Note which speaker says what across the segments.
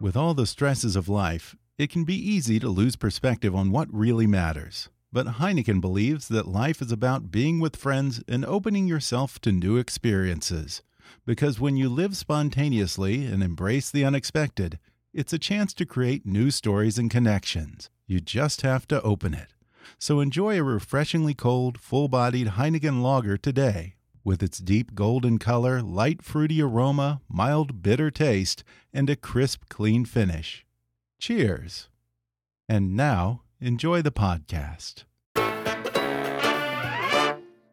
Speaker 1: With all the stresses of life, it can be easy to lose perspective on what really matters. But Heineken believes that life is about being with friends and opening yourself to new experiences. Because when you live spontaneously and embrace the unexpected, it's a chance to create new stories and connections. You just have to open it. So enjoy a refreshingly cold, full bodied Heineken lager today with its deep golden color, light fruity aroma, mild bitter taste, and a crisp, clean finish. Cheers! And now, enjoy the podcast.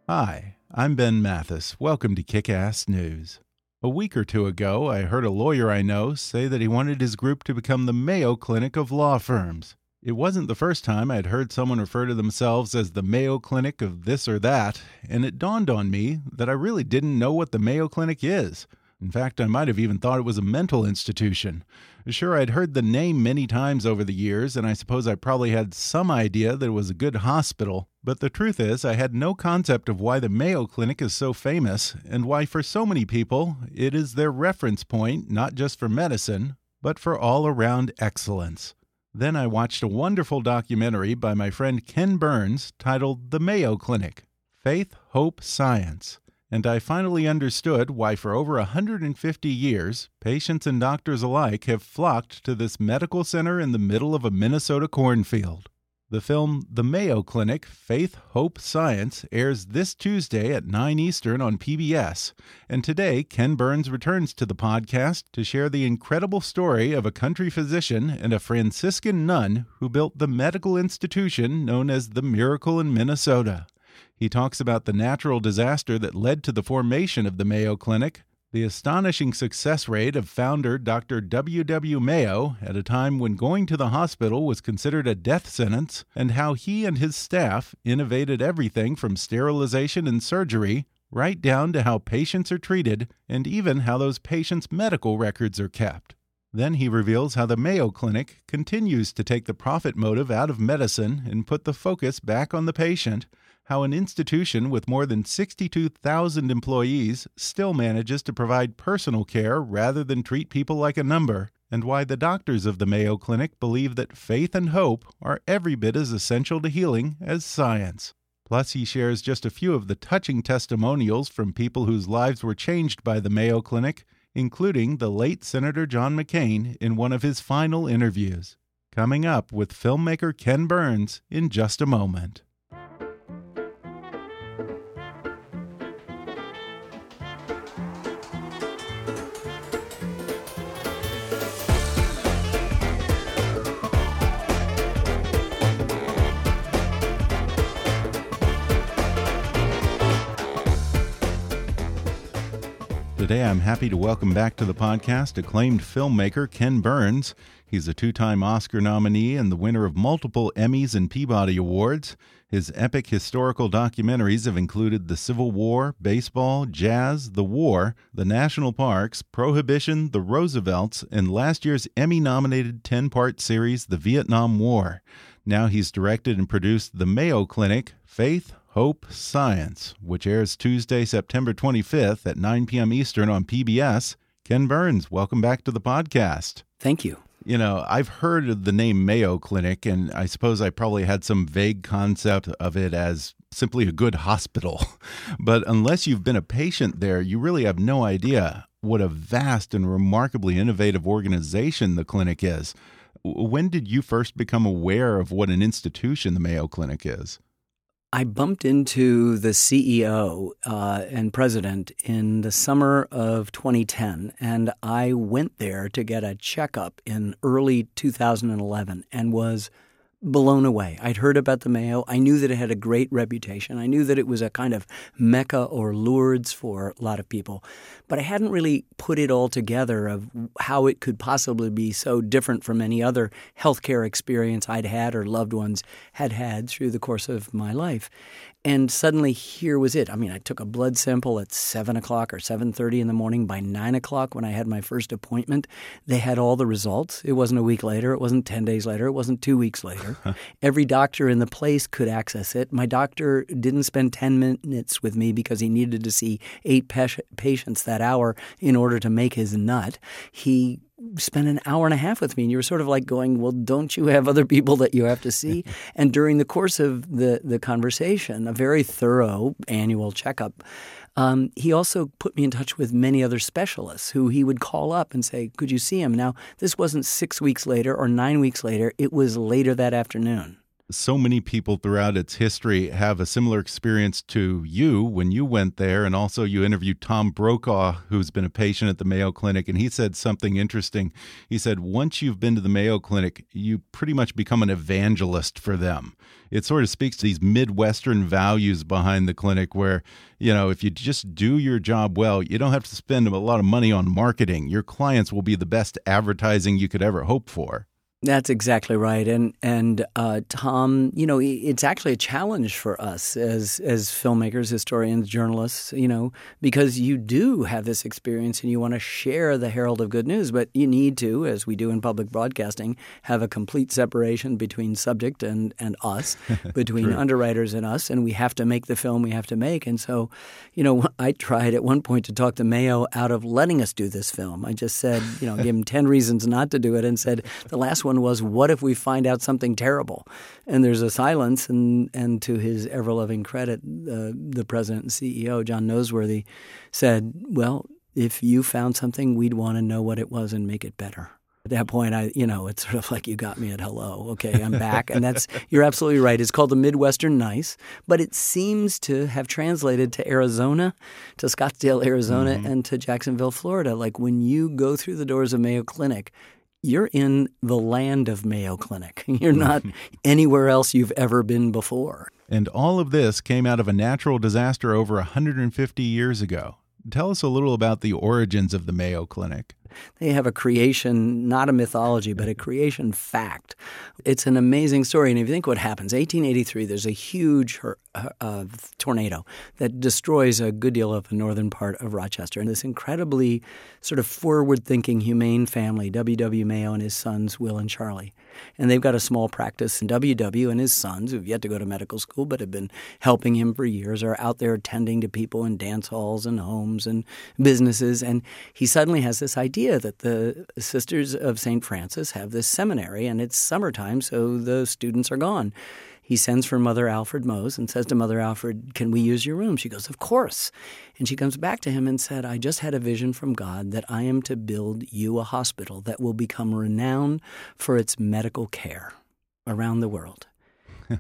Speaker 1: Hi, I'm Ben Mathis. Welcome to Kick Ass News. A week or two ago, I heard a lawyer I know say that he wanted his group to become the Mayo Clinic of law firms. It wasn't the first time I'd heard someone refer to themselves as the Mayo Clinic of this or that, and it dawned on me that I really didn't know what the Mayo Clinic is. In fact, I might have even thought it was a mental institution. Sure, I'd heard the name many times over the years, and I suppose I probably had some idea that it was a good hospital. But the truth is, I had no concept of why the Mayo Clinic is so famous, and why for so many people it is their reference point, not just for medicine, but for all around excellence. Then I watched a wonderful documentary by my friend Ken Burns titled The Mayo Clinic Faith, Hope, Science. And I finally understood why, for over 150 years, patients and doctors alike have flocked to this medical center in the middle of a Minnesota cornfield. The film The Mayo Clinic Faith, Hope, Science airs this Tuesday at 9 Eastern on PBS. And today, Ken Burns returns to the podcast to share the incredible story of a country physician and a Franciscan nun who built the medical institution known as the Miracle in Minnesota. He talks about the natural disaster that led to the formation of the Mayo Clinic, the astonishing success rate of founder Dr. W. W. Mayo at a time when going to the hospital was considered a death sentence, and how he and his staff innovated everything from sterilization and surgery right down to how patients are treated and even how those patients' medical records are kept. Then he reveals how the Mayo Clinic continues to take the profit motive out of medicine and put the focus back on the patient how an institution with more than 62,000 employees still manages to provide personal care rather than treat people like a number, and why the doctors of the Mayo Clinic believe that faith and hope are every bit as essential to healing as science. Plus, he shares just a few of the touching testimonials from people whose lives were changed by the Mayo Clinic, including the late Senator John McCain in one of his final interviews. Coming up with filmmaker Ken Burns in just a moment. Today, I'm happy to welcome back to the podcast acclaimed filmmaker Ken Burns. He's a two time Oscar nominee and the winner of multiple Emmys and Peabody Awards. His epic historical documentaries have included the Civil War, baseball, jazz, the war, the national parks, prohibition, the Roosevelts, and last year's Emmy nominated 10 part series, The Vietnam War. Now he's directed and produced The Mayo Clinic, Faith, Hope Science, which airs Tuesday, September 25th at 9 p.m. Eastern on PBS. Ken Burns, welcome back to the podcast.
Speaker 2: Thank you.
Speaker 1: You know, I've heard of the name Mayo Clinic, and I suppose I probably had some vague concept of it as simply a good hospital. But unless you've been a patient there, you really have no idea what a vast and remarkably innovative organization the clinic is. When did you first become aware of what an institution the Mayo Clinic is?
Speaker 2: I bumped into the CEO uh, and president in the summer of 2010, and I went there to get a checkup in early 2011 and was blown away. I'd heard about the Mayo. I knew that it had a great reputation. I knew that it was a kind of mecca or Lourdes for a lot of people. But I hadn't really put it all together of how it could possibly be so different from any other healthcare experience I'd had or loved ones had had through the course of my life. And suddenly here was it. I mean, I took a blood sample at seven o'clock or seven thirty in the morning. By nine o'clock, when I had my first appointment, they had all the results. It wasn't a week later. It wasn't ten days later. It wasn't two weeks later. Every doctor in the place could access it. My doctor didn't spend ten minutes with me because he needed to see eight patients that hour in order to make his nut. He spent an hour and a half with me and you were sort of like going well don't you have other people that you have to see? And during the course of the the conversation a very thorough annual checkup um, he also put me in touch with many other specialists who he would call up and say could you see him? Now this wasn't six weeks later or nine weeks later. It was later that afternoon
Speaker 1: so many people throughout its history have a similar experience to you when you went there. And also, you interviewed Tom Brokaw, who's been a patient at the Mayo Clinic, and he said something interesting. He said, Once you've been to the Mayo Clinic, you pretty much become an evangelist for them. It sort of speaks to these Midwestern values behind the clinic where, you know, if you just do your job well, you don't have to spend a lot of money on marketing. Your clients will be the best advertising you could ever hope for.
Speaker 2: That's exactly right, and and uh, Tom, you know, it's actually a challenge for us as as filmmakers, historians, journalists, you know, because you do have this experience and you want to share the herald of good news, but you need to, as we do in public broadcasting, have a complete separation between subject and and us, between underwriters and us, and we have to make the film we have to make. And so, you know, I tried at one point to talk the Mayo out of letting us do this film. I just said, you know, give him ten reasons not to do it, and said the last one one was, what if we find out something terrible? And there's a silence, and, and to his ever loving credit, uh, the president and CEO, John Noseworthy, said, well, if you found something, we'd want to know what it was and make it better. At that point, I, you know, it's sort of like you got me at hello. Okay, I'm back, and that's you're absolutely right. It's called the Midwestern Nice, but it seems to have translated to Arizona, to Scottsdale, Arizona, mm-hmm. and to Jacksonville, Florida. Like when you go through the doors of Mayo Clinic, you're in the land of Mayo Clinic. You're not anywhere else you've ever been before.
Speaker 1: And all of this came out of a natural disaster over 150 years ago. Tell us a little about the origins of the Mayo Clinic.
Speaker 2: They have a creation, not a mythology, but a creation fact. It's an amazing story. And if you think what happens, 1883, there's a huge uh, tornado that destroys a good deal of the northern part of Rochester. And this incredibly sort of forward thinking, humane family, W.W. Mayo and his sons, Will and Charlie. And they've got a small practice. And W.W. and his sons, who've yet to go to medical school but have been helping him for years, are out there attending to people in dance halls and homes and businesses. And he suddenly has this idea idea that the Sisters of St. Francis have this seminary and it's summertime, so the students are gone. He sends for Mother Alfred Moes and says to Mother Alfred, Can we use your room? She goes, Of course. And she comes back to him and said, I just had a vision from God that I am to build you a hospital that will become renowned for its medical care around the world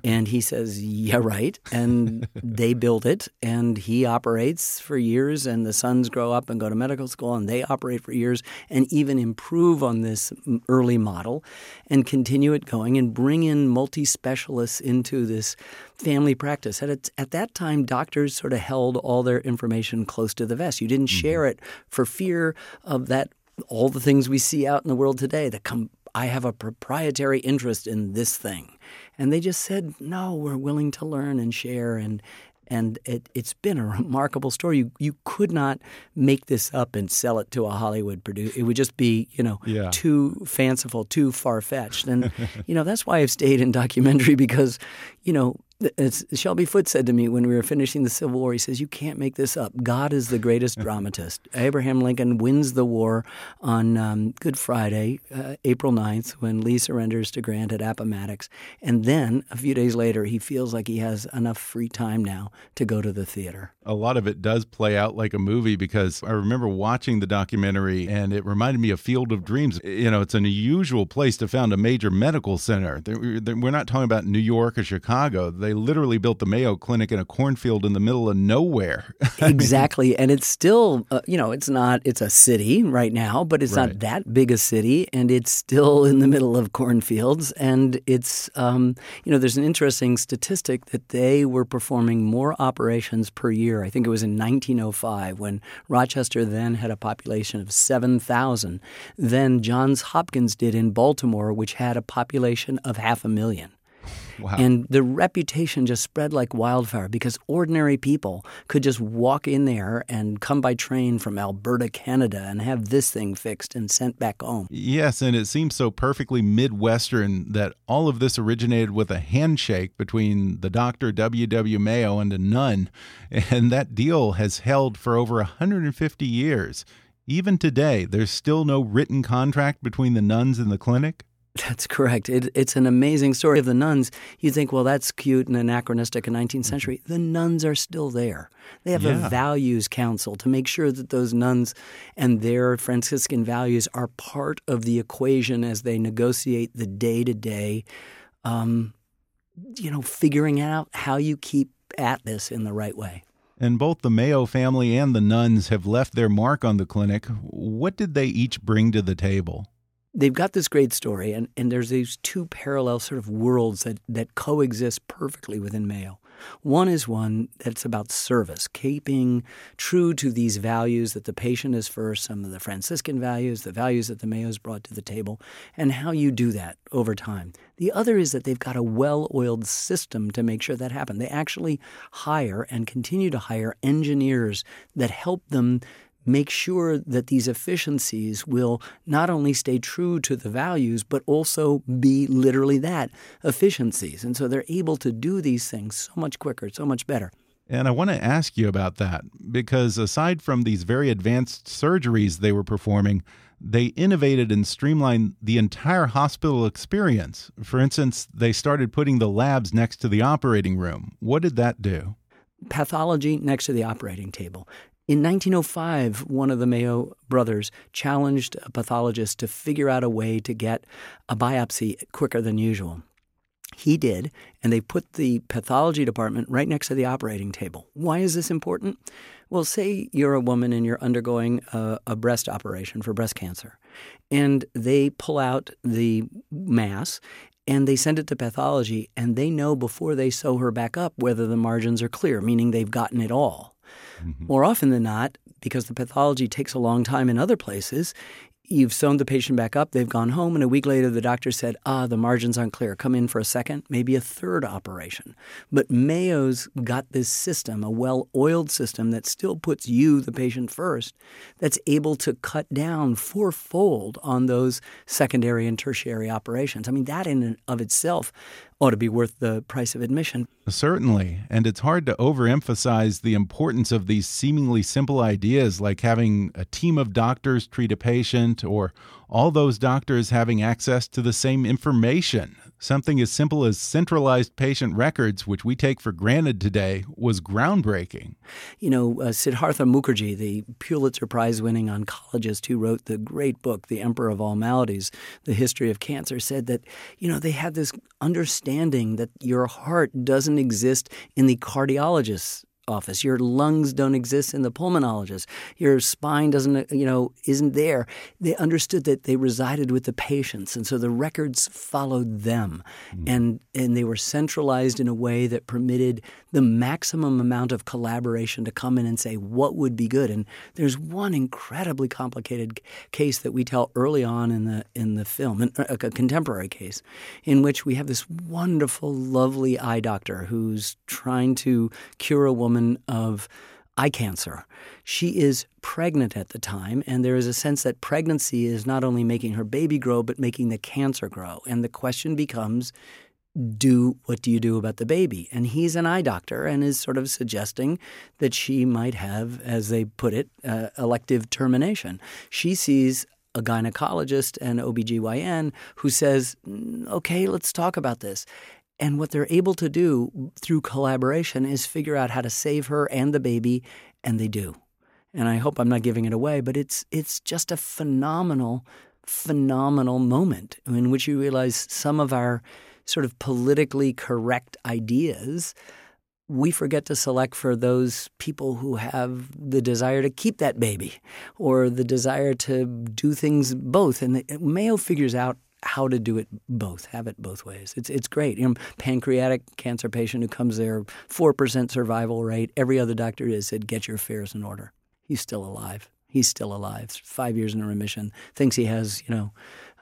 Speaker 2: and he says, Yeah, right. And they build it, and he operates for years, and the sons grow up and go to medical school, and they operate for years and even improve on this early model and continue it going and bring in multi specialists into this family practice. At, at that time, doctors sort of held all their information close to the vest. You didn't mm-hmm. share it for fear of that all the things we see out in the world today that come I have a proprietary interest in this thing. And they just said, no, we're willing to learn and share. And, and it, has been a remarkable story. You, you could not make this up and sell it to a Hollywood producer. It would just be, you know, yeah. too fanciful, too far fetched. And, you know, that's why I've stayed in documentary because, you know, it's, Shelby Foote said to me when we were finishing the Civil War, he says, You can't make this up. God is the greatest dramatist. Abraham Lincoln wins the war on um, Good Friday, uh, April 9th, when Lee surrenders to Grant at Appomattox. And then a few days later, he feels like he has enough free time now to go to the theater.
Speaker 1: A lot of it does play out like a movie because I remember watching the documentary and it reminded me of Field of Dreams. You know, it's an unusual place to found a major medical center. We're not talking about New York or Chicago. They they literally built the Mayo Clinic in a cornfield in the middle of nowhere.
Speaker 2: exactly. And it's still, uh, you know, it's not, it's a city right now, but it's
Speaker 1: Right.
Speaker 2: not that big a city. And it's still in the middle of cornfields. And it's, um, you know, there's an interesting statistic that they were performing more operations per year. I think it was in 1905 when Rochester then had a population of 7,000 than Johns Hopkins did in Baltimore, which had a population of half a million.
Speaker 1: Wow.
Speaker 2: And the reputation just spread like wildfire because ordinary people could just walk in there and come by train from Alberta, Canada, and have this thing fixed and sent back home.
Speaker 1: Yes, and it seems so perfectly Midwestern that all of this originated with a handshake between the doctor W.W. Mayo and a nun, and that deal has held for over 150 years. Even today, there's still no written contract between the nuns and the clinic.
Speaker 2: That's correct. It, it's an amazing story of the nuns. You think, well, that's cute and anachronistic in 19th mm-hmm. century. The nuns are still there. They have
Speaker 1: Yeah.
Speaker 2: a values council to make sure that those nuns and their Franciscan values are part of the equation as they negotiate the day to day, you know, figuring out how you keep at this in the right way.
Speaker 1: And both the Mayo family and the nuns have left their mark on the clinic. What did they each bring to the table?
Speaker 2: They've got this great story, and, and there's these two parallel sort of worlds that, that coexist perfectly within Mayo. One is one that's about service, keeping true to these values that the patient is first, some of the Franciscan values, the values that the Mayos brought to the table, and how you do that over time. The other is that they've got a well oiled system to make sure that happens. They actually hire and continue to hire engineers that help them make sure that these efficiencies will not only stay true to the values, but also be literally that efficiencies. And so they're able to do these things so much quicker, so much better.
Speaker 1: And I want to ask you about that because aside from these very advanced surgeries they were performing, they innovated and streamlined the entire hospital experience. For instance, they started putting the labs next to the operating room. What did that do?
Speaker 2: Pathology next to the operating table. In 1905, one of the Mayo brothers challenged a pathologist to figure out a way to get a biopsy quicker than usual. He did, and they put the pathology department right next to the operating table. Why is this important? Well, say you're a woman and you're undergoing a, a breast operation for breast cancer, and they pull out the mass and they send it to pathology, and they know before they sew her back up whether the margins are clear, meaning they've gotten it all. More often than not, because the pathology takes a long time in other places, you've sewn the patient back up, they've gone home, and a week later the doctor said, ah, the margins aren't clear. Come in for a second, maybe a third operation. But Mayo's got this system, a well oiled system that still puts you, the patient, first, that's able to cut down fourfold on those secondary and tertiary operations. I mean, that in and of itself ought to be worth the price of admission.
Speaker 1: Certainly. And it's hard to overemphasize the importance of these seemingly simple ideas like having a team of doctors treat a patient or all those doctors having access to the same information. Something as simple as centralized patient records, which we take for granted today, was groundbreaking.
Speaker 2: You know, uh, Siddhartha Mukherjee, the Pulitzer Prize winning oncologist who wrote the great book, The Emperor of All Maladies The History of Cancer, said that, you know, they had this understanding that your heart doesn't exist in the cardiologist's office. Your lungs don't exist in the pulmonologist. Your spine doesn't, you know, isn't there. They understood that they resided with the patients, and so the records followed them, hmm. and and they were centralized in a way that permitted the maximum amount of collaboration to come in and say what would be good. And there's one incredibly complicated case that we tell early on in the in the film, a, uh, a contemporary case, in which we have this wonderful, lovely eye doctor who's trying to cure a woman of eye cancer. She is pregnant at the time, and there is a sense that pregnancy is not only making her baby grow, but making the cancer grow. And the question becomes do what do you do about the baby? And he's an eye doctor and is sort of suggesting that she might have, as they put it, uh, elective termination. She sees a gynecologist and OBGYN who says, "Mm, okay, let's talk about this. And what they're able to do through collaboration is figure out how to save her and the baby, and they do. And I hope I'm not giving it away, but it's it's just a phenomenal, phenomenal moment in which you realize some of our sort of politically correct ideas, we forget to select for those people who have the desire to keep that baby or the desire to do things both. And the, Mayo figures out how to do it both, have it both ways. It's it's great. You know, pancreatic cancer patient who comes there, four percent survival rate. Every other doctor has said, get your affairs in order. He's still alive. He's still alive. Five years in remission. Thinks he has, you know,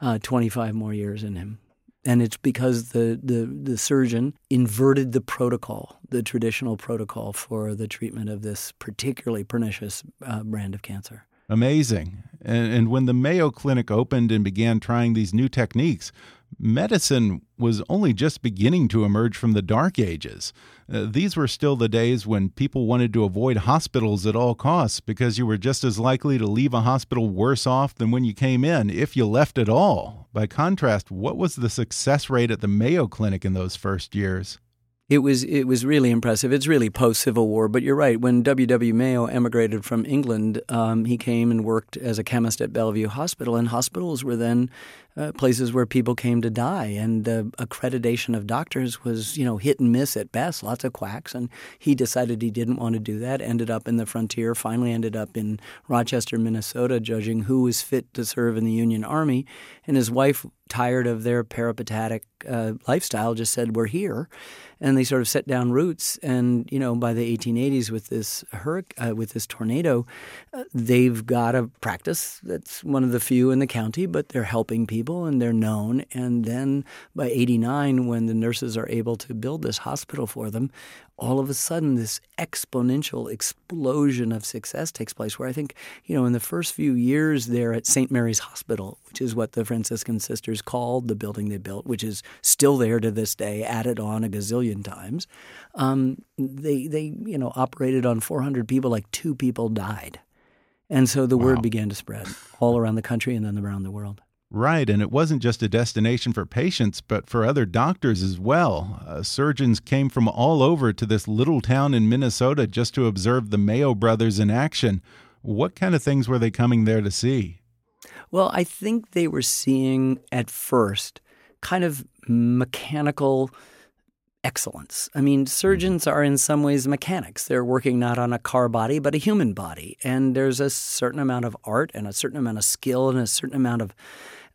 Speaker 2: uh, 25 more years in him. And it's because the, the, the surgeon inverted the protocol, the traditional protocol for the treatment of this particularly pernicious uh, brand of cancer.
Speaker 1: Amazing. And, and when the Mayo Clinic opened and began trying these new techniques, medicine was only just beginning to emerge from the dark ages. Uh, these were still the days when people wanted to avoid hospitals at all costs because you were just as likely to leave a hospital worse off than when you came in, if you left at all. By contrast, what was the success rate at the Mayo Clinic in those first years?
Speaker 2: It was it was really impressive. It's really post Civil War, but you're right. When W. W. Mayo emigrated from England, um, he came and worked as a chemist at Bellevue Hospital, and hospitals were then uh, places where people came to die, and the accreditation of doctors was you know hit and miss at best, lots of quacks. And he decided he didn't want to do that. Ended up in the frontier. Finally, ended up in Rochester, Minnesota, judging who was fit to serve in the Union Army. And his wife, tired of their peripatetic uh, lifestyle, just said, "We're here." and they sort of set down roots. And you know, by the 1880s, with this hurricane, uh, with this tornado, uh, they've got a practice that's one of the few in the county, but they're helping people and they're known. And then by 89, when the nurses are able to build this hospital for them, all of a sudden this exponential explosion of success takes place where I think, you know, in the first few years there at St. Mary's Hospital, which is what the Franciscan sisters called the building they built, which is still there to this day, added on a gazillion times, um, they, they, you know, operated on 400 people, like two people died. And so the wow. word began to spread all around the country and then around the world.
Speaker 1: Right, and it wasn't just a destination for patients, but for other doctors as well. Uh, surgeons came from all over to this little town in Minnesota just to observe the Mayo brothers in action. What kind of things were they coming there to see?
Speaker 2: Well, I think they were seeing at first kind of mechanical excellence. I mean, surgeons are in some ways mechanics. They're working not on a car body, but a human body. And there's a certain amount of art and a certain amount of skill and a certain amount of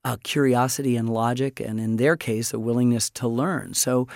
Speaker 2: uh, curiosity and logic, and in their case, a willingness to learn. So,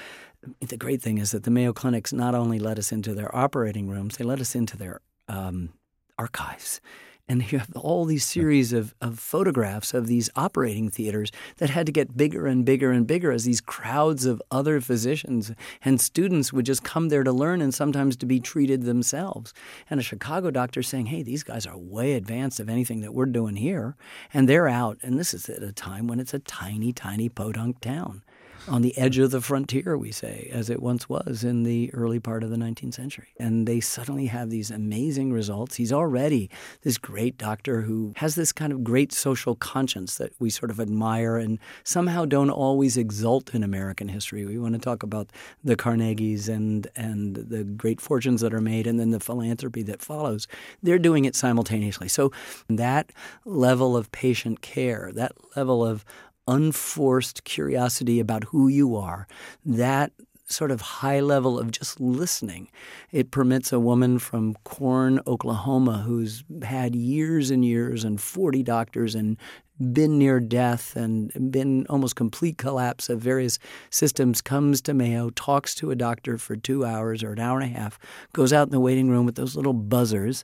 Speaker 2: the great thing is that the Mayo Clinics not only let us into their operating rooms, they let us into their um, archives and you have all these series of, of photographs of these operating theaters that had to get bigger and bigger and bigger as these crowds of other physicians and students would just come there to learn and sometimes to be treated themselves. And a Chicago doctor saying, hey, these guys are way advanced of anything that we're doing here. And they're out. And this is at a time when it's a tiny, tiny podunk town on the edge of the frontier, we say, as it once was in the early part of the 19th century. And they suddenly have these amazing results. He's already this great doctor who has this kind of great social conscience that we sort of admire and somehow don't always exult in American history. We want to talk about the Carnegies and, and the great fortunes that are made and then the philanthropy that follows. They're doing it simultaneously. So that level of patient care, that level of unforced curiosity about who you are, that sort of high level of just listening. It permits a woman from Corn, Oklahoma, who's had years and years and 40 doctors and been near death and been almost complete collapse of various systems, comes to Mayo, talks to a doctor for two hours or an hour and a half, goes out in the waiting room with those little buzzers.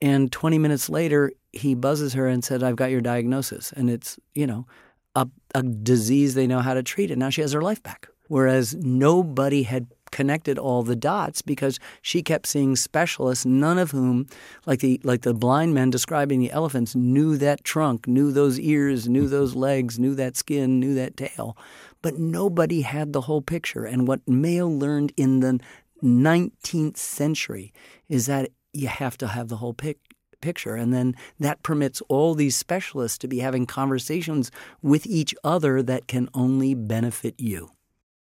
Speaker 2: And 20 minutes later, he buzzes her and said, I've got your diagnosis. And it's, you know, a, a disease they know how to treat, and now she has her life back. Whereas nobody had connected all the dots because she kept seeing specialists, none of whom, like the like the blind men describing the elephants, knew that trunk, knew those ears, knew mm-hmm. those legs, knew that skin, knew that tail. But nobody had the whole picture. And what Mayo learned in the 19th century is that you have to have the whole pic- picture. And then that permits all these specialists to be having conversations with each other that can only benefit you.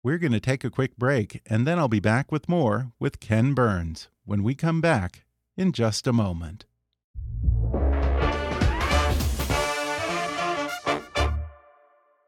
Speaker 1: We're going to take a quick break, and then I'll be back with more with Ken Burns when we come back in just a moment.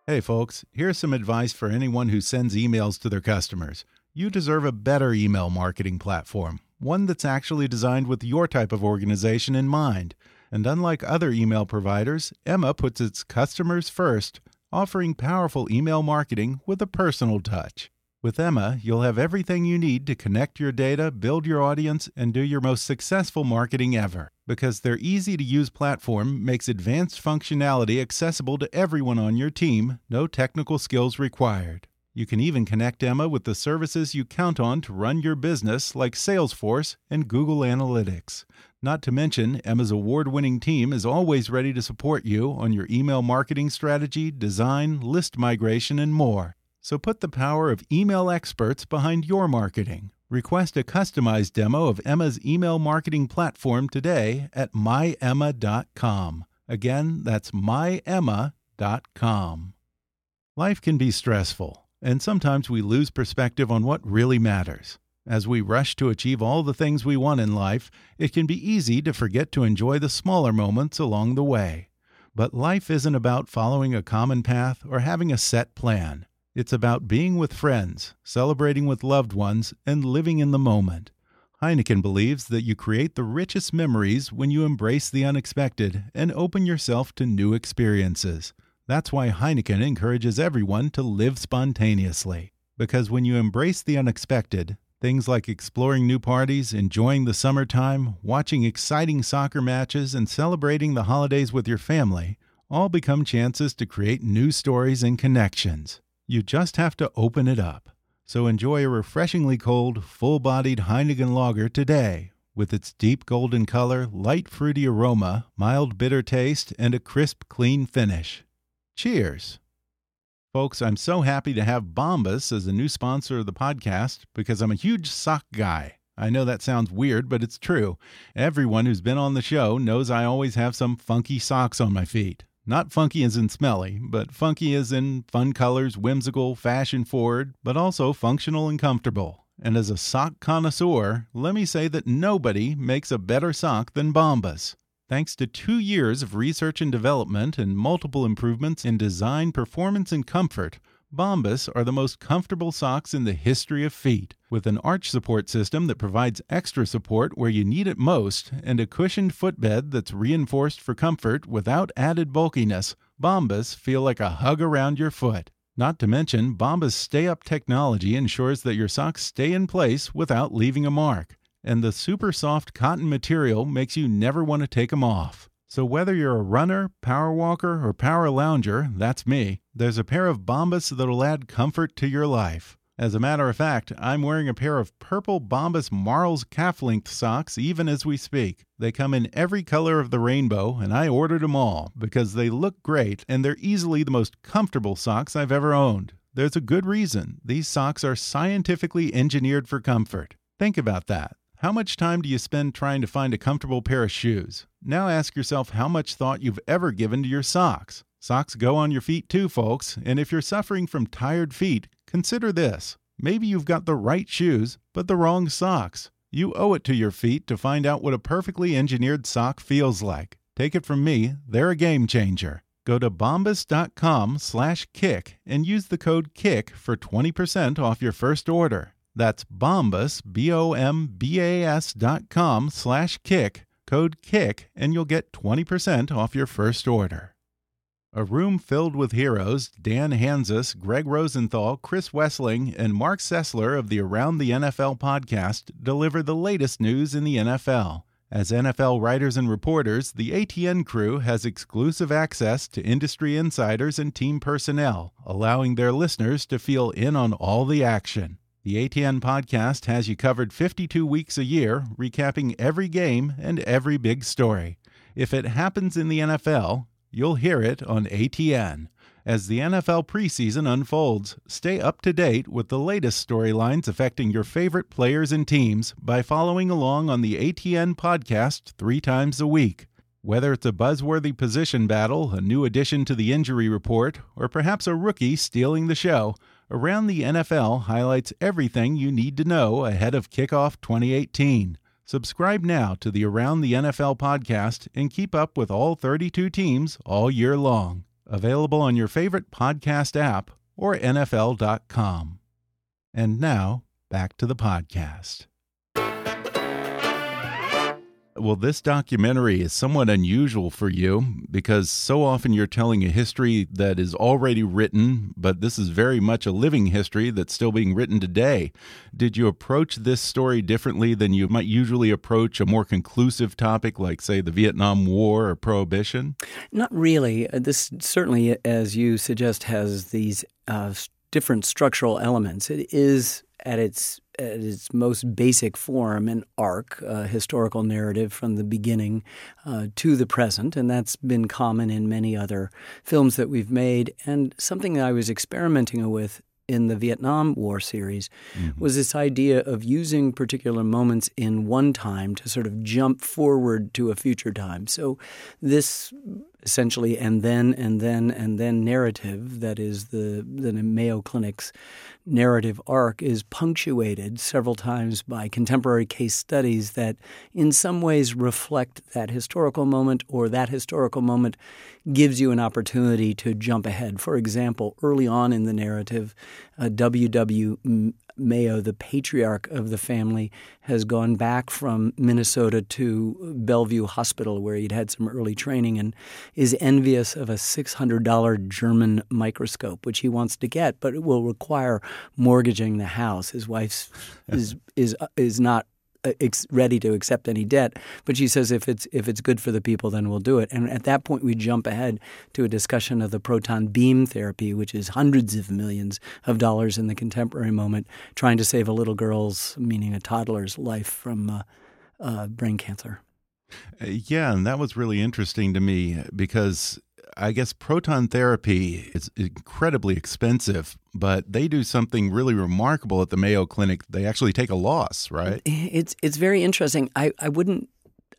Speaker 1: Hey, folks, here's some advice for anyone who sends emails to their customers. You deserve a better email marketing platform, one that's actually designed with your type of organization in mind. And unlike other email providers, Emma puts its customers first, offering powerful email marketing with a personal touch. With Emma, you'll have everything you need to connect your data, build your audience, and do your most successful marketing ever. Because their easy to use platform makes advanced functionality accessible to everyone on your team, no technical skills required. You can even connect Emma with the services you count on to run your business, like Salesforce and Google Analytics. Not to mention, Emma's award winning team is always ready to support you on your email marketing strategy, design, list migration, and more. So put the power of email experts behind your marketing. Request a customized demo of Emma's email marketing platform today at myemma.com. Again, that's myemma.com. Life can be stressful, and sometimes we lose perspective on what really matters. As we rush to achieve all the things we want in life, it can be easy to forget to enjoy the smaller moments along the way. But life isn't about following a common path or having a set plan. It's about being with friends, celebrating with loved ones, and living in the moment. Heineken believes that you create the richest memories when you embrace the unexpected and open yourself to new experiences. That's why Heineken encourages everyone to live spontaneously. Because when you embrace the unexpected, things like exploring new parties, enjoying the summertime, watching exciting soccer matches, and celebrating the holidays with your family all become chances to create new stories and connections. You just have to open it up. So enjoy a refreshingly cold, full bodied Heineken lager today with its deep golden color, light fruity aroma, mild bitter taste, and a crisp, clean finish. Cheers! Folks, I'm so happy to have Bombas as a new sponsor of the podcast because I'm a huge sock guy. I know that sounds weird, but it's true. Everyone who's been on the show knows I always have some funky socks on my feet. Not funky as in smelly, but funky as in fun colors, whimsical, fashion forward, but also functional and comfortable. And as a sock connoisseur, let me say that nobody makes a better sock than Bombas. Thanks to two years of research and development and multiple improvements in design, performance, and comfort, Bombas are the most comfortable socks in the history of feet. With an arch support system that provides extra support where you need it most and a cushioned footbed that's reinforced for comfort without added bulkiness, Bombas feel like a hug around your foot. Not to mention, Bombas Stay Up technology ensures that your socks stay in place without leaving a mark. And the super soft cotton material makes you never want to take them off. So whether you're a runner, power walker, or power lounger, that's me, there's a pair of Bombas that'll add comfort to your life. As a matter of fact, I'm wearing a pair of purple Bombas Marls calf length socks even as we speak. They come in every color of the rainbow, and I ordered them all because they look great and they're easily the most comfortable socks I've ever owned. There's a good reason. These socks are scientifically engineered for comfort. Think about that. How much time do you spend trying to find a comfortable pair of shoes? Now ask yourself how much thought you've ever given to your socks. Socks go on your feet too, folks, and if you're suffering from tired feet, consider this. Maybe you've got the right shoes, but the wrong socks. You owe it to your feet to find out what a perfectly engineered sock feels like. Take it from me, they're a game changer. Go to bombas.com slash kick and use the code KICK for 20% off your first order. That's Bombas, B-O-M-B-A-S dot com slash kick, code KICK, and you'll get 20% off your first order. A room filled with heroes, Dan Hanzus, Gregg Rosenthal, Chris Wesseling, and Marc Sessler of the Around the NFL podcast deliver the latest news in the NFL. As NFL writers and reporters, the ATN crew has exclusive access to industry insiders and team personnel, allowing their listeners to feel in on all the action. The ATN podcast has you covered 52 weeks a year, recapping every game and every big story. If it happens in the NFL, you'll hear it on ATN. As the NFL preseason unfolds, stay up to date with the latest storylines affecting your favorite players and teams by following along on the ATN podcast three times a week. Whether it's a buzzworthy position battle, a new addition to the injury report, or perhaps a rookie stealing the show, Around the NFL highlights everything you need to know ahead of kickoff 2018. Subscribe now to the Around the NFL podcast and keep up with all 32 teams all year long. Available on your favorite podcast app or NFL.com. And now, back to the podcast. Well, this documentary is somewhat unusual for you because so often you're telling a history that is already written, but this is very much a living history that's still being written today. Did you approach this story differently than you might usually approach a more conclusive topic like, say, the Vietnam War or Prohibition?
Speaker 2: Not really. Uh, this certainly, as you suggest, has these uh, different structural elements. It is at its at its most basic form an arc, a historical narrative from the beginning uh, to the present, and that's been common in many other films that we've made. And something that I was experimenting with in the Vietnam War series mm-hmm. was this idea of using particular moments in one time to sort of jump forward to a future time. So this essentially and then and then and then narrative that is the the Mayo Clinic's narrative arc is punctuated several times by contemporary case studies that in some ways reflect that historical moment or that historical moment gives you an opportunity to jump ahead. For example, early on in the narrative, uh, W.W. Mayo, the patriarch of the family, has gone back from Minnesota to Bellevue Hospital, where he'd had some early training, and is envious of a $600 German microscope, which he wants to get, but it will require mortgaging the house. His wife is is is not ex- ready to accept any debt. But she says if it's if it's good for the people, then we'll do it. And at that point, we jump ahead to a discussion of the proton beam therapy, which is hundreds of millions of dollars in the contemporary moment, trying to save a little girl's, meaning a toddler's, life from uh, uh, brain cancer.
Speaker 1: Uh, yeah, and that was really interesting to me because I guess proton therapy is incredibly expensive, but they do something really remarkable at the Mayo Clinic. They actually take a loss, right?
Speaker 2: It's it's very interesting. I, I wouldn't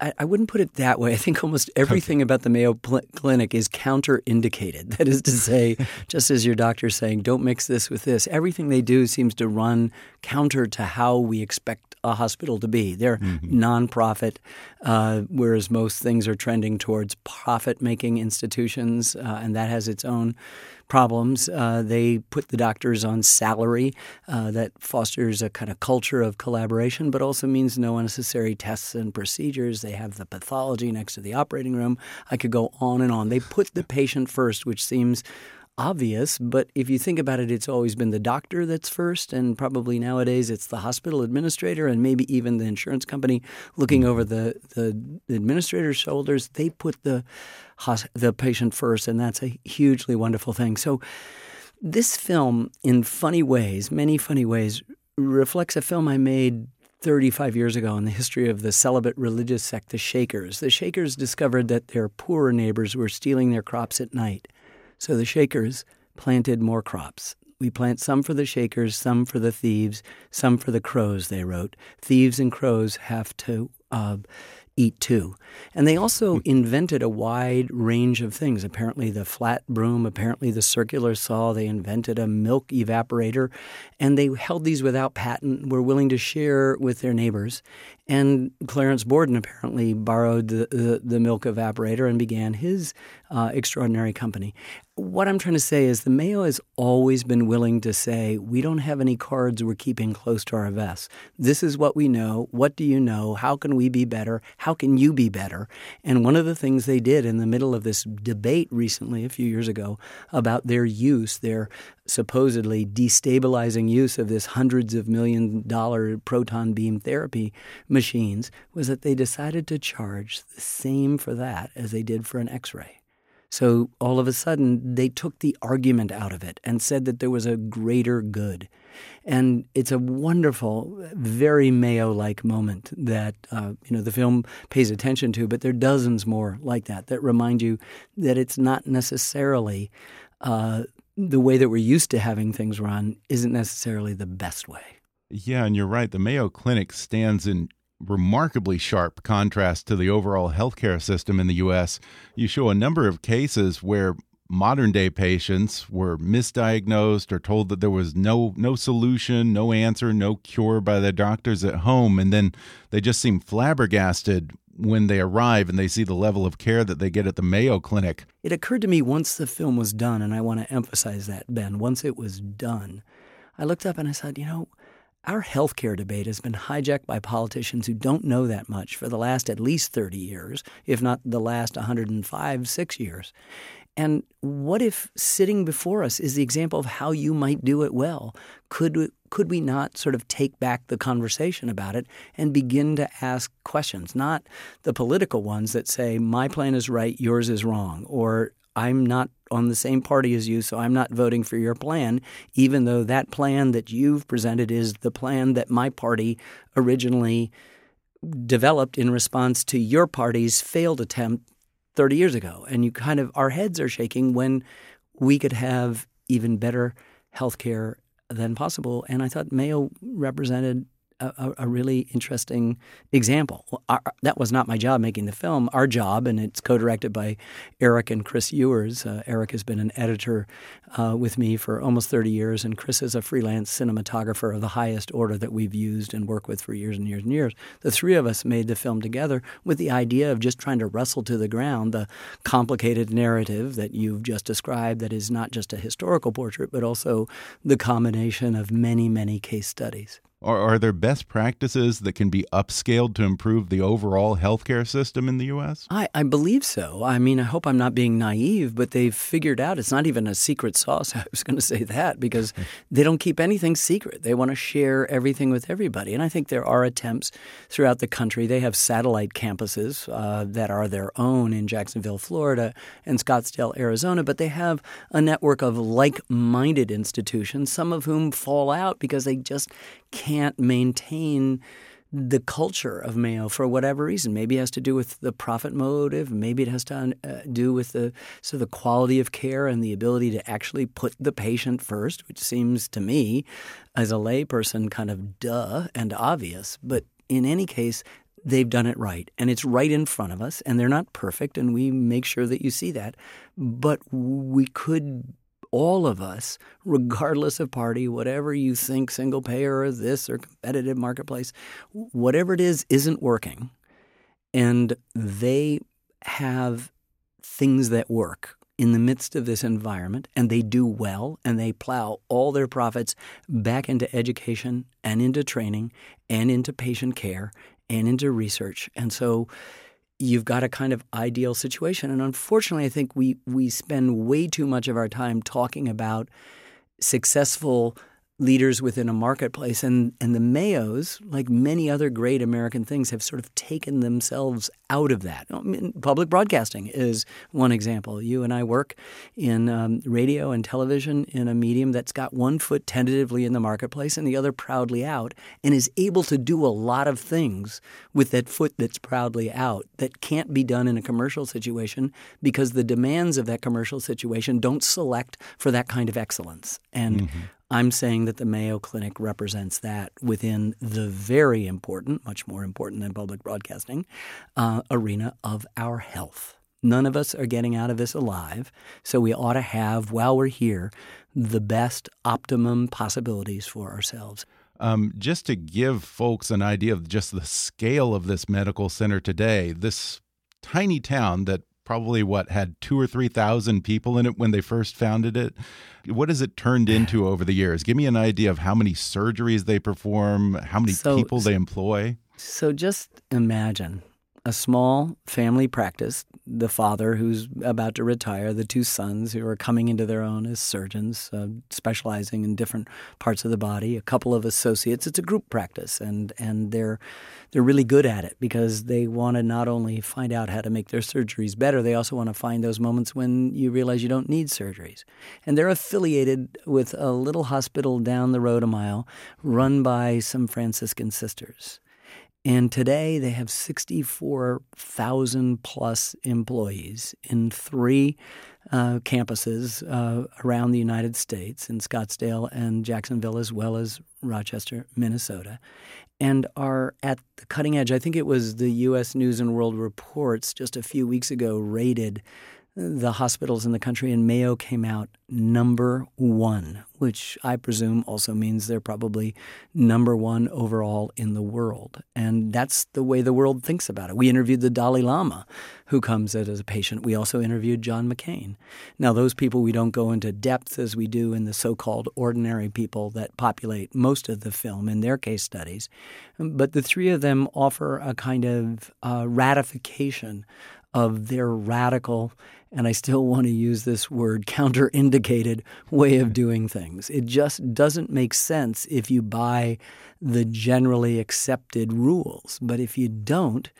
Speaker 2: I, I, wouldn't put it that way. I think almost everything okay. about the Mayo Clinic is counterindicated. That is to say, just as your doctor's saying, don't mix this with this, everything they do seems to run counter to how we expect a hospital to be. They're mm-hmm. nonprofit, uh, whereas most things are trending towards profit making institutions, uh, and that has its own problems. Uh, they put the doctors on salary uh, that fosters a kind of culture of collaboration, but also means no unnecessary tests and procedures. They have the pathology next to the operating room. I could go on and on. They put the patient first, which seems obvious, but if you think about it, it's always been the doctor that's first, and probably nowadays it's the hospital administrator and maybe even the insurance company looking hmm. over the, the administrator's shoulders. They put the the patient first, and that's a hugely wonderful thing. So, this film, in funny ways, many funny ways, reflects a film I made 35 years ago in the history of the celibate religious sect, the Shakers. The Shakers discovered that their poorer neighbors were stealing their crops at night. So the Shakers planted more crops. We plant some for the Shakers, some for the thieves, some for the crows, they wrote. Thieves and crows have to uh, eat too. And they also hmm. invented a wide range of things. Apparently, the flat broom, apparently, the circular saw. They invented a milk evaporator, and they held these without patent, were willing to share with their neighbors. And Clarence Borden apparently borrowed the, the, the milk evaporator and began his uh, extraordinary company. What I'm trying to say is the Mayo has always been willing to say, we don't have any cards we're keeping close to our vests. This is what we know. What do you know? How can we be better? How can you be better? And one of the things they did in the middle of this debate recently, a few years ago, about their use, their supposedly destabilizing use of this hundreds of million dollar proton beam therapy machines was that they decided to charge the same for that as they did for an x ray. So all of a sudden, they took the argument out of it and said that there was a greater good. And it's a wonderful, very Mayo-like moment that uh, you know the film pays attention to. But there are dozens more like that that remind you that it's not necessarily uh, the way that we're used to having things run isn't necessarily the best way.
Speaker 1: Yeah, and you're right. The Mayo Clinic stands in remarkably sharp contrast to the overall healthcare system in the U.S. You show a number of cases where modern day patients were misdiagnosed or told that there was no no solution, no answer, no cure by the doctors at home, and then they just seem flabbergasted when they arrive and they see the level of care that they get at the Mayo Clinic.
Speaker 2: It occurred to me once the film was done, and I want to emphasize that, Ben, once it was done, I looked up and I said, you know, our healthcare debate has been hijacked by politicians who don't know that much for the last at least 30 years, if not the last 105, six years. And what if sitting before us is the example of how you might do it well? Could could we not sort of take back the conversation about it and begin to ask questions, not the political ones that say my plan is right, yours is wrong, or I'm not on the same party as you, so I'm not voting for your plan, even though that plan that you've presented is the plan that my party originally developed in response to your party's failed attempt 30 years ago. And you kind of, our heads are shaking when we could have even better health care than possible. And I thought Mayo represented a, a, really interesting example. Our, that was not my job making the film. Our job, and it's co-directed by Erik and Chris Ewers. Uh, Erik has been an editor uh, with me for almost 30 years, and Chris is a freelance cinematographer of the highest order that we've used and worked with for years and years and years. The three of us made the film together with the idea of just trying to wrestle to the ground the complicated narrative that you've just described that is not just a historical portrait, but also the combination of many, many case studies.
Speaker 1: Or are there best practices that can be upscaled to improve the overall healthcare system in the U.S.?
Speaker 2: I, I believe so. I mean, I hope I'm not being naive, but they've figured out it's not even a secret sauce. I was going to say that because they don't keep anything secret. They want to share everything with everybody. And I think there are attempts throughout the country. They have satellite campuses uh, that are their own in Jacksonville, Florida, and Scottsdale, Arizona, but they have a network of like minded institutions, some of whom fall out because they just can't maintain the culture of Mayo for whatever reason. Maybe it has to do with the profit motive. Maybe it has to uh, do with the so the quality of care and the ability to actually put the patient first, which seems to me, as a layperson, kind of duh and obvious. But in any case, they've done it right, and it's right in front of us. And they're not perfect, and we make sure that you see that. But we could all of us, regardless of party, whatever you think, single payer or this or competitive marketplace, whatever it is, isn't working. And they have things that work in the midst of this environment and they do well and they plow all their profits back into education and into training and into patient care and into research. And so you've got a kind of ideal situation. And unfortunately, I think we we spend way too much of our time talking about successful leaders within a marketplace. And, and the Mayos, like many other great American things, have sort of taken themselves out of that. I mean, public broadcasting is one example. You and I work in um, radio and television in a medium that's got one foot tentatively in the marketplace and the other proudly out, and is able to do a lot of things with that foot that's proudly out that can't be done in a commercial situation because the demands of that commercial situation don't select for that kind of excellence. And mm-hmm. I'm saying that the Mayo Clinic represents that within the very important, much more important than public broadcasting, uh, arena of our health. None of us are getting out of this alive, so we ought to have, while we're here, the best optimum possibilities for ourselves.
Speaker 1: Um, just to give folks an idea of just the scale of this medical center today, this tiny town that probably what had two or three thousand people in it when they first founded it. What has it turned into over the years? Give me an idea of how many surgeries they perform, how many so, people they employ.
Speaker 2: So just imagine a small family practice, the father who's about to retire, the two sons who are coming into their own as surgeons, uh, specializing in different parts of the body, a couple of associates. It's a group practice, and and they're they're really good at it because they want to not only find out how to make their surgeries better, they also want to find those moments when you realize you don't need surgeries. And they're affiliated with a little hospital down the road a mile, run by some Franciscan sisters. And today they have 64,000 plus employees in three uh, campuses uh, around the United States in Scottsdale and Jacksonville, as well as Rochester, Minnesota, and are at the cutting edge. I think it was the U.S. News and World Reports just a few weeks ago rated the hospitals in the country, and Mayo came out number one, which I presume also means they're probably number one overall in the world. And that's the way the world thinks about it. We interviewed the Dalai Lama, who comes as a patient. We also interviewed John McCain. Now, those people we don't go into depth as we do in the so called ordinary people that populate most of the film in their case studies. But the three of them offer a kind of uh, ratification of their radical and I still want to use this word counterindicated way of doing things. It just doesn't make sense if you buy the generally accepted rules. But if you don't,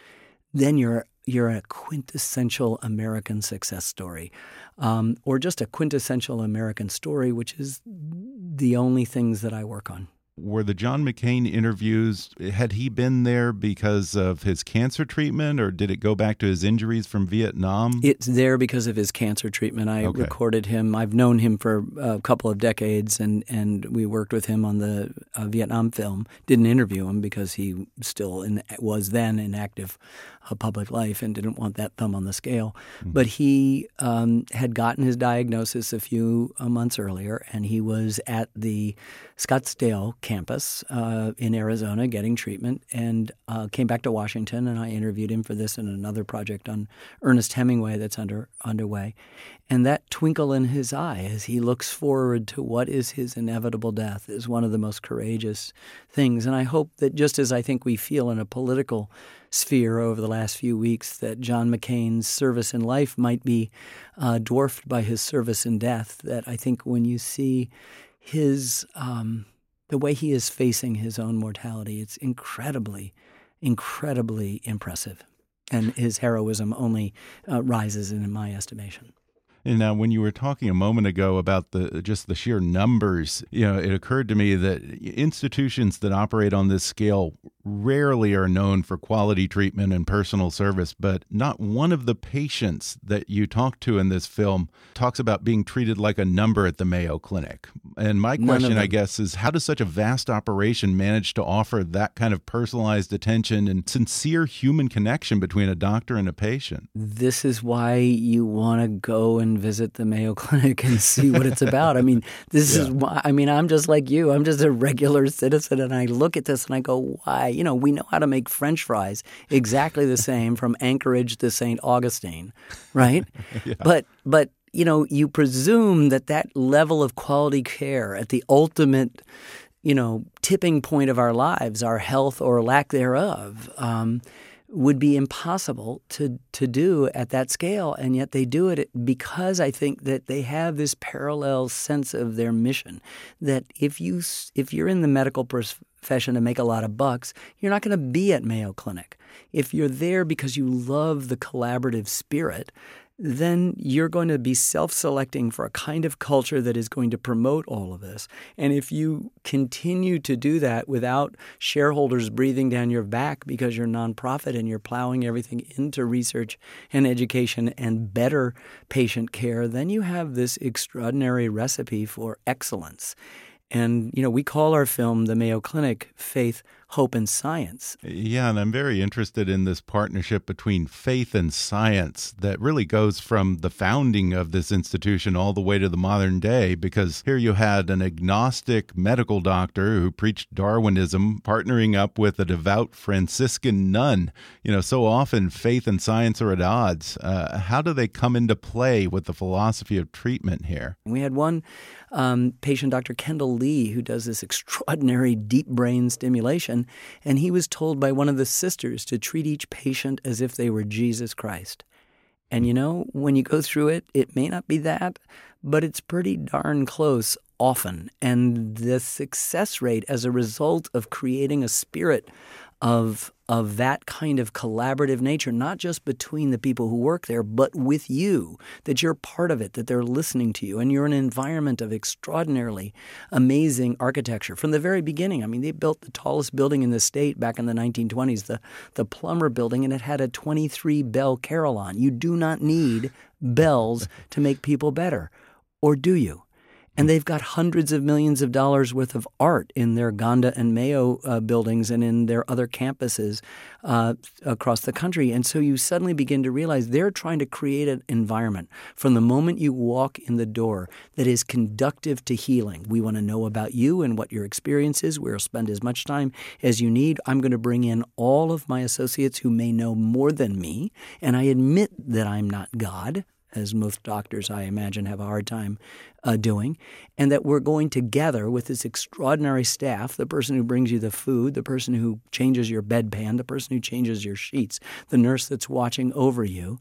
Speaker 2: then you're you're a quintessential American success story, um, or just a quintessential American story, which is the only things that I work on
Speaker 1: were the John McCain interviews, had he been there because of his cancer treatment or did it go back to his injuries from Vietnam?
Speaker 2: It's there because of his cancer treatment. I okay. recorded him. I've known him for a couple of decades and, and we worked with him on the uh, Vietnam film. Didn't interview him because he still in, was then in uh, public life and didn't want that thumb on the scale. Mm -hmm. But he um, had gotten his diagnosis a few uh, months earlier and he was at the Scottsdale campus uh, in Arizona getting treatment and uh, came back to Washington and I interviewed him for this and another project on Ernest Hemingway that's under underway. And that twinkle in his eye as he looks forward to what is his inevitable death is one of the most courageous things. And I hope that just as I think we feel in a political sphere over the last few weeks that John McCain's service in life might be uh, dwarfed by his service in death, that I think when you see his um, the way he is facing his own mortality, it's incredibly, incredibly impressive. And his heroism only uh, rises in my estimation.
Speaker 1: And now, when you were talking a moment ago about the just the sheer numbers, you know, it occurred to me that institutions that operate on this scale rarely are known for quality treatment and personal service. But not one of the patients that you talk to in this film talks about being treated like a number at the Mayo Clinic. And my question, I guess, is how does such a vast operation manage to offer that kind of personalized attention and sincere human connection between a doctor and a patient?
Speaker 2: This is why you want to go and visit the Mayo Clinic and see what it's about. I mean, this yeah. is why, I mean, I'm just like you. I'm just a regular citizen and I look at this and I go, why? You know, we know how to make french fries exactly the same from Anchorage to St. Augustine, right? yeah. But but you know, you presume that that level of quality care at the ultimate you know, tipping point of our lives, our health or lack thereof, um, would be impossible to to do at that scale and yet they do it because I think that they have this parallel sense of their mission that if you if you're in the medical profession to make a lot of bucks you're not going to be at Mayo Clinic. If you're there because you love the collaborative spirit then you're going to be self selecting for a kind of culture that is going to promote all of this. And if you continue to do that without shareholders breathing down your back because you're nonprofit and you're plowing everything into research and education and better patient care, then you have this extraordinary recipe for excellence. And, you know, we call our film, The Mayo Clinic, Faith, hope and science.
Speaker 1: Yeah, and I'm very interested in this partnership between faith and science that really goes from the founding of this institution all the way to the modern day because here you had an agnostic medical doctor who preached Darwinism partnering up with a devout Franciscan nun. You know, so often faith and science are at odds. Uh, how do they come into play with the philosophy of treatment here?
Speaker 2: We had one um, patient, Dr. Kendall Lee, who does this extraordinary deep brain stimulation and he was told by one of the sisters to treat each patient as if they were Jesus Christ. And you know, when you go through it, it may not be that, but it's pretty darn close often. And the success rate as a result of creating a spirit of of that kind of collaborative nature, not just between the people who work there, but with you, that you're part of it, that they're listening to you, and you're in an environment of extraordinarily amazing architecture. From the very beginning, I mean, they built the tallest building in the state back in the 1920s, the, the Plummer Building, and it had a 23 bell carillon. You do not need bells to make people better, or do you? And they've got hundreds of millions of dollars worth of art in their Gonda and Mayo uh, buildings and in their other campuses uh, across the country. And so you suddenly begin to realize they're trying to create an environment from the moment you walk in the door that is conductive to healing. We want to know about you and what your experience is. We'll spend as much time as you need. I'm going to bring in all of my associates who may know more than me. And I admit that I'm not God as most doctors, I imagine, have a hard time uh, doing, and that we're going together with this extraordinary staff the person who brings you the food, the person who changes your bedpan, the person who changes your sheets, the nurse that's watching over you.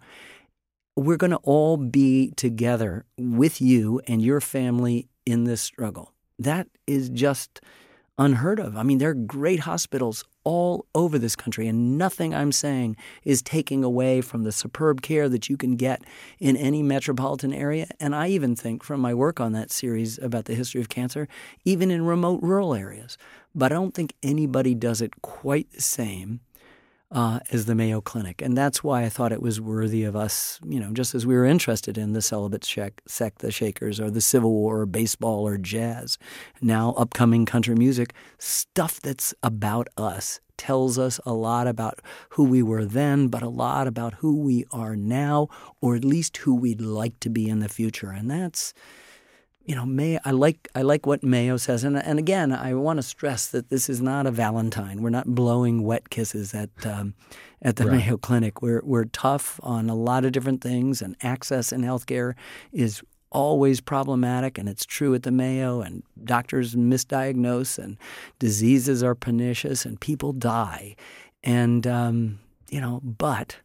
Speaker 2: We're going to all be together with you and your family in this struggle. That is just unheard of. I mean, there are great hospitals all over this country, and nothing I'm saying is taking away from the superb care that you can get in any metropolitan area. And I even think from my work on that series about the history of cancer, even in remote rural areas. But I don't think anybody does it quite the same uh, as the Mayo Clinic. And that's why I thought it was worthy of us, you know, just as we were interested in the celibate sect, the Shakers, or the Civil War, or baseball, or jazz, now upcoming country music, stuff that's about us tells us a lot about who we were then, but a lot about who we are now, or at least who we'd like to be in the future. And that's you know, May I like I like what Mayo says, and and again, I want to stress that this is not a Valentine. We're not blowing wet kisses at um, at the right. Mayo Clinic. We're we're tough on a lot of different things, and access in healthcare is always problematic, and it's true at the Mayo. And doctors misdiagnose, and diseases are pernicious, and people die, and um, you know, but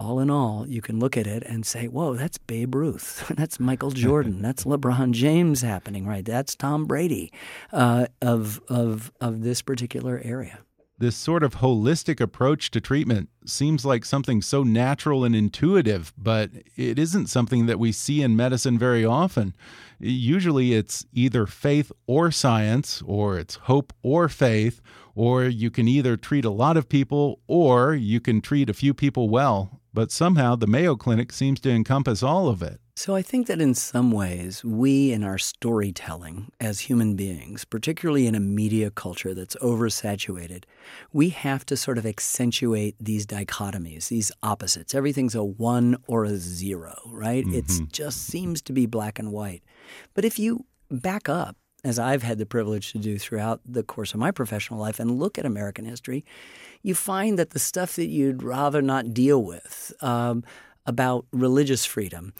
Speaker 2: all in all, you can look at it and say, whoa, that's Babe Ruth. that's Michael Jordan. that's LeBron James happening, right? That's Tom Brady uh, of, of, of this particular area.
Speaker 1: This sort of holistic approach to treatment seems like something so natural and intuitive, but it isn't something that we see in medicine very often. Usually it's either faith or science, or it's hope or faith, or you can either treat a lot of people or you can treat a few people well but somehow the Mayo Clinic seems to encompass all of it.
Speaker 2: So I think that in some ways, we in our storytelling as human beings, particularly in a media culture that's oversaturated, we have to sort of accentuate these dichotomies, these opposites. Everything's a one or a zero, right? Mm-hmm. It just seems to be black and white. But if you back up as I've had the privilege to do throughout the course of my professional life and look at American history, you find that the stuff that you'd rather not deal with um, about religious freedom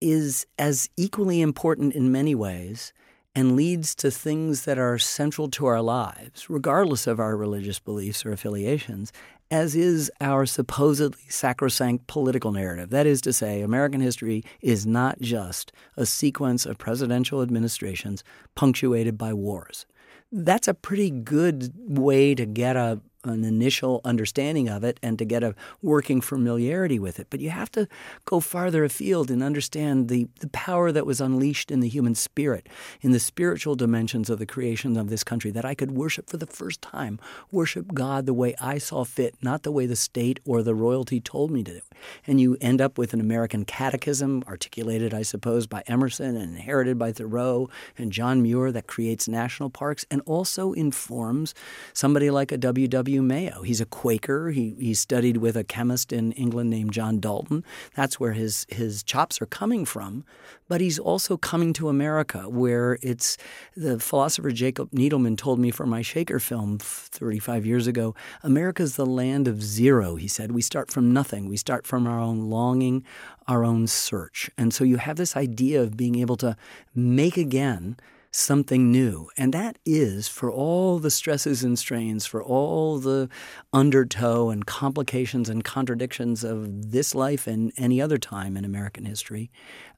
Speaker 2: is as equally important in many ways and leads to things that are central to our lives, regardless of our religious beliefs or affiliations, as is our supposedly sacrosanct political narrative. That is to say, American history is not just a sequence of presidential administrations punctuated by wars. That's a pretty good way to get a an initial understanding of it and to get a working familiarity with it. But you have to go farther afield and understand the, the power that was unleashed in the human spirit, in the spiritual dimensions of the creation of this country, that I could worship for the first time, worship God the way I saw fit, not the way the state or the royalty told me to. And you end up with an American catechism, articulated, I suppose, by Emerson and inherited by Thoreau and John Muir, that creates national parks and also informs somebody like a W.W. W. Mayo. He's a Quaker. He, he studied with a chemist in England named John Dalton. That's where his, his chops are coming from. But he's also coming to America, where it's the philosopher Jacob Needleman told me for my Shaker film 35 years ago America's the land of zero, he said. We start from nothing, we start from our own longing, our own search. And so you have this idea of being able to make again something new. And that is for all the stresses and strains, for all the undertow and complications and contradictions of this life and any other time in American history,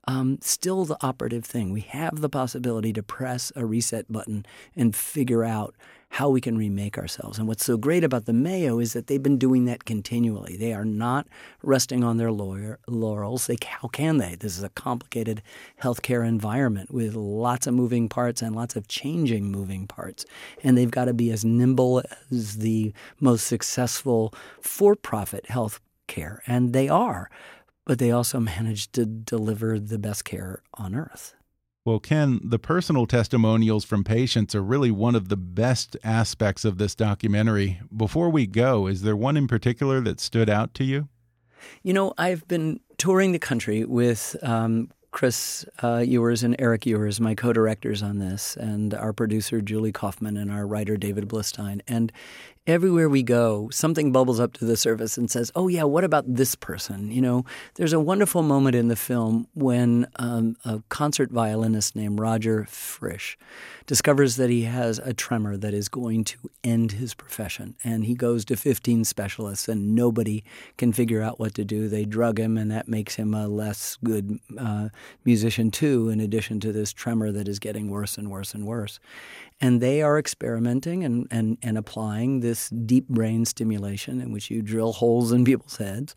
Speaker 2: um, still the operative thing. We have the possibility to press a reset button and figure out how we can remake ourselves. And what's so great about the Mayo is that they've been doing that continually. They are not resting on their lawyer, laurels. They, how can they? This is a complicated healthcare environment with lots of moving parts and lots of changing moving parts. And they've got to be as nimble as the most successful for profit health care. And they are. But they also manage to deliver the best care on earth.
Speaker 1: Well, Ken, the personal testimonials from patients are really one of the best aspects of this documentary. Before we go, is there one in particular that stood out to you?
Speaker 2: You know, I've been touring the country with um, Chris uh, Ewers and Erik Ewers, my co directors on this, and our producer, Julie Kaufman, and our writer, David Blistein. And everywhere we go, something bubbles up to the surface and says, "Oh yeah, what about this person?" You know, there's a wonderful moment in the film when um, a concert violinist named Roger Frisch discovers that he has a tremor that is going to end his profession, and he goes to 15 specialists, and nobody can figure out what to do. They drug him, and that makes him a less good uh, musician too. In addition to this tremor that is getting worse and worse and worse, and they are experimenting and, and, and applying this deep brain stimulation in which you drill holes in people's heads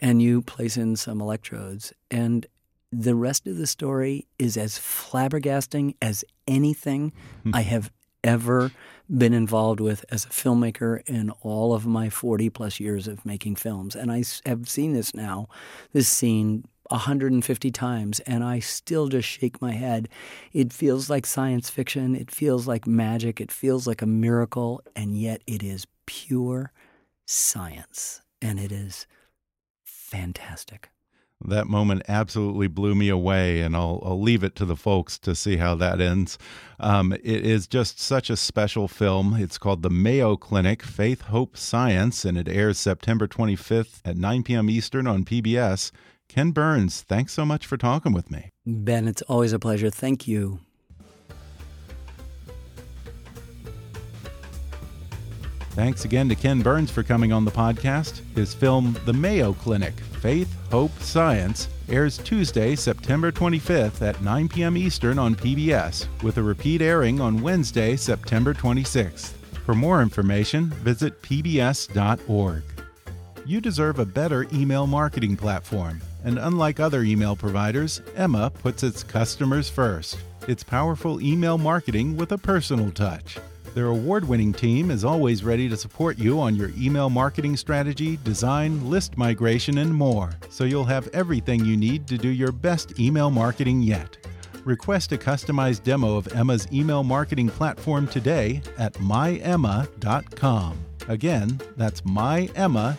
Speaker 2: and you place in some electrodes. And the rest of the story is as flabbergasting as anything hmm. I have ever been involved with as a filmmaker in all of my 40 plus years of making films. And I have seen this now, this scene 150 times and I still just shake my head. It feels like science fiction. It feels like magic. It feels like a miracle. And yet it is pure science. And it is fantastic.
Speaker 1: That moment absolutely blew me away, and I'll, I'll leave it to the folks to see how that ends. Um, it is just such a special film. It's called The Mayo Clinic Faith, Hope, Science, and it airs September 25th at 9 p.m. Eastern on PBS. Ken Burns, thanks so much for talking with me.
Speaker 2: Ben, it's always a pleasure. Thank you.
Speaker 1: Thanks again to Ken Burns for coming on the podcast. His film, The Mayo Clinic Faith, Hope, Science, airs Tuesday, September 25th at 9 p.m. Eastern on PBS, with a repeat airing on Wednesday, September 26th. For more information, visit pbs.org. You deserve a better email marketing platform. And unlike other email providers, Emma puts its customers first. It's powerful email marketing with a personal touch. Their award winning team is always ready to support you on your email marketing strategy, design, list migration, and more, so you'll have everything you need to do your best email marketing yet. Request a customized demo of Emma's email marketing platform today at myemma.com. Again, that's myemma.com.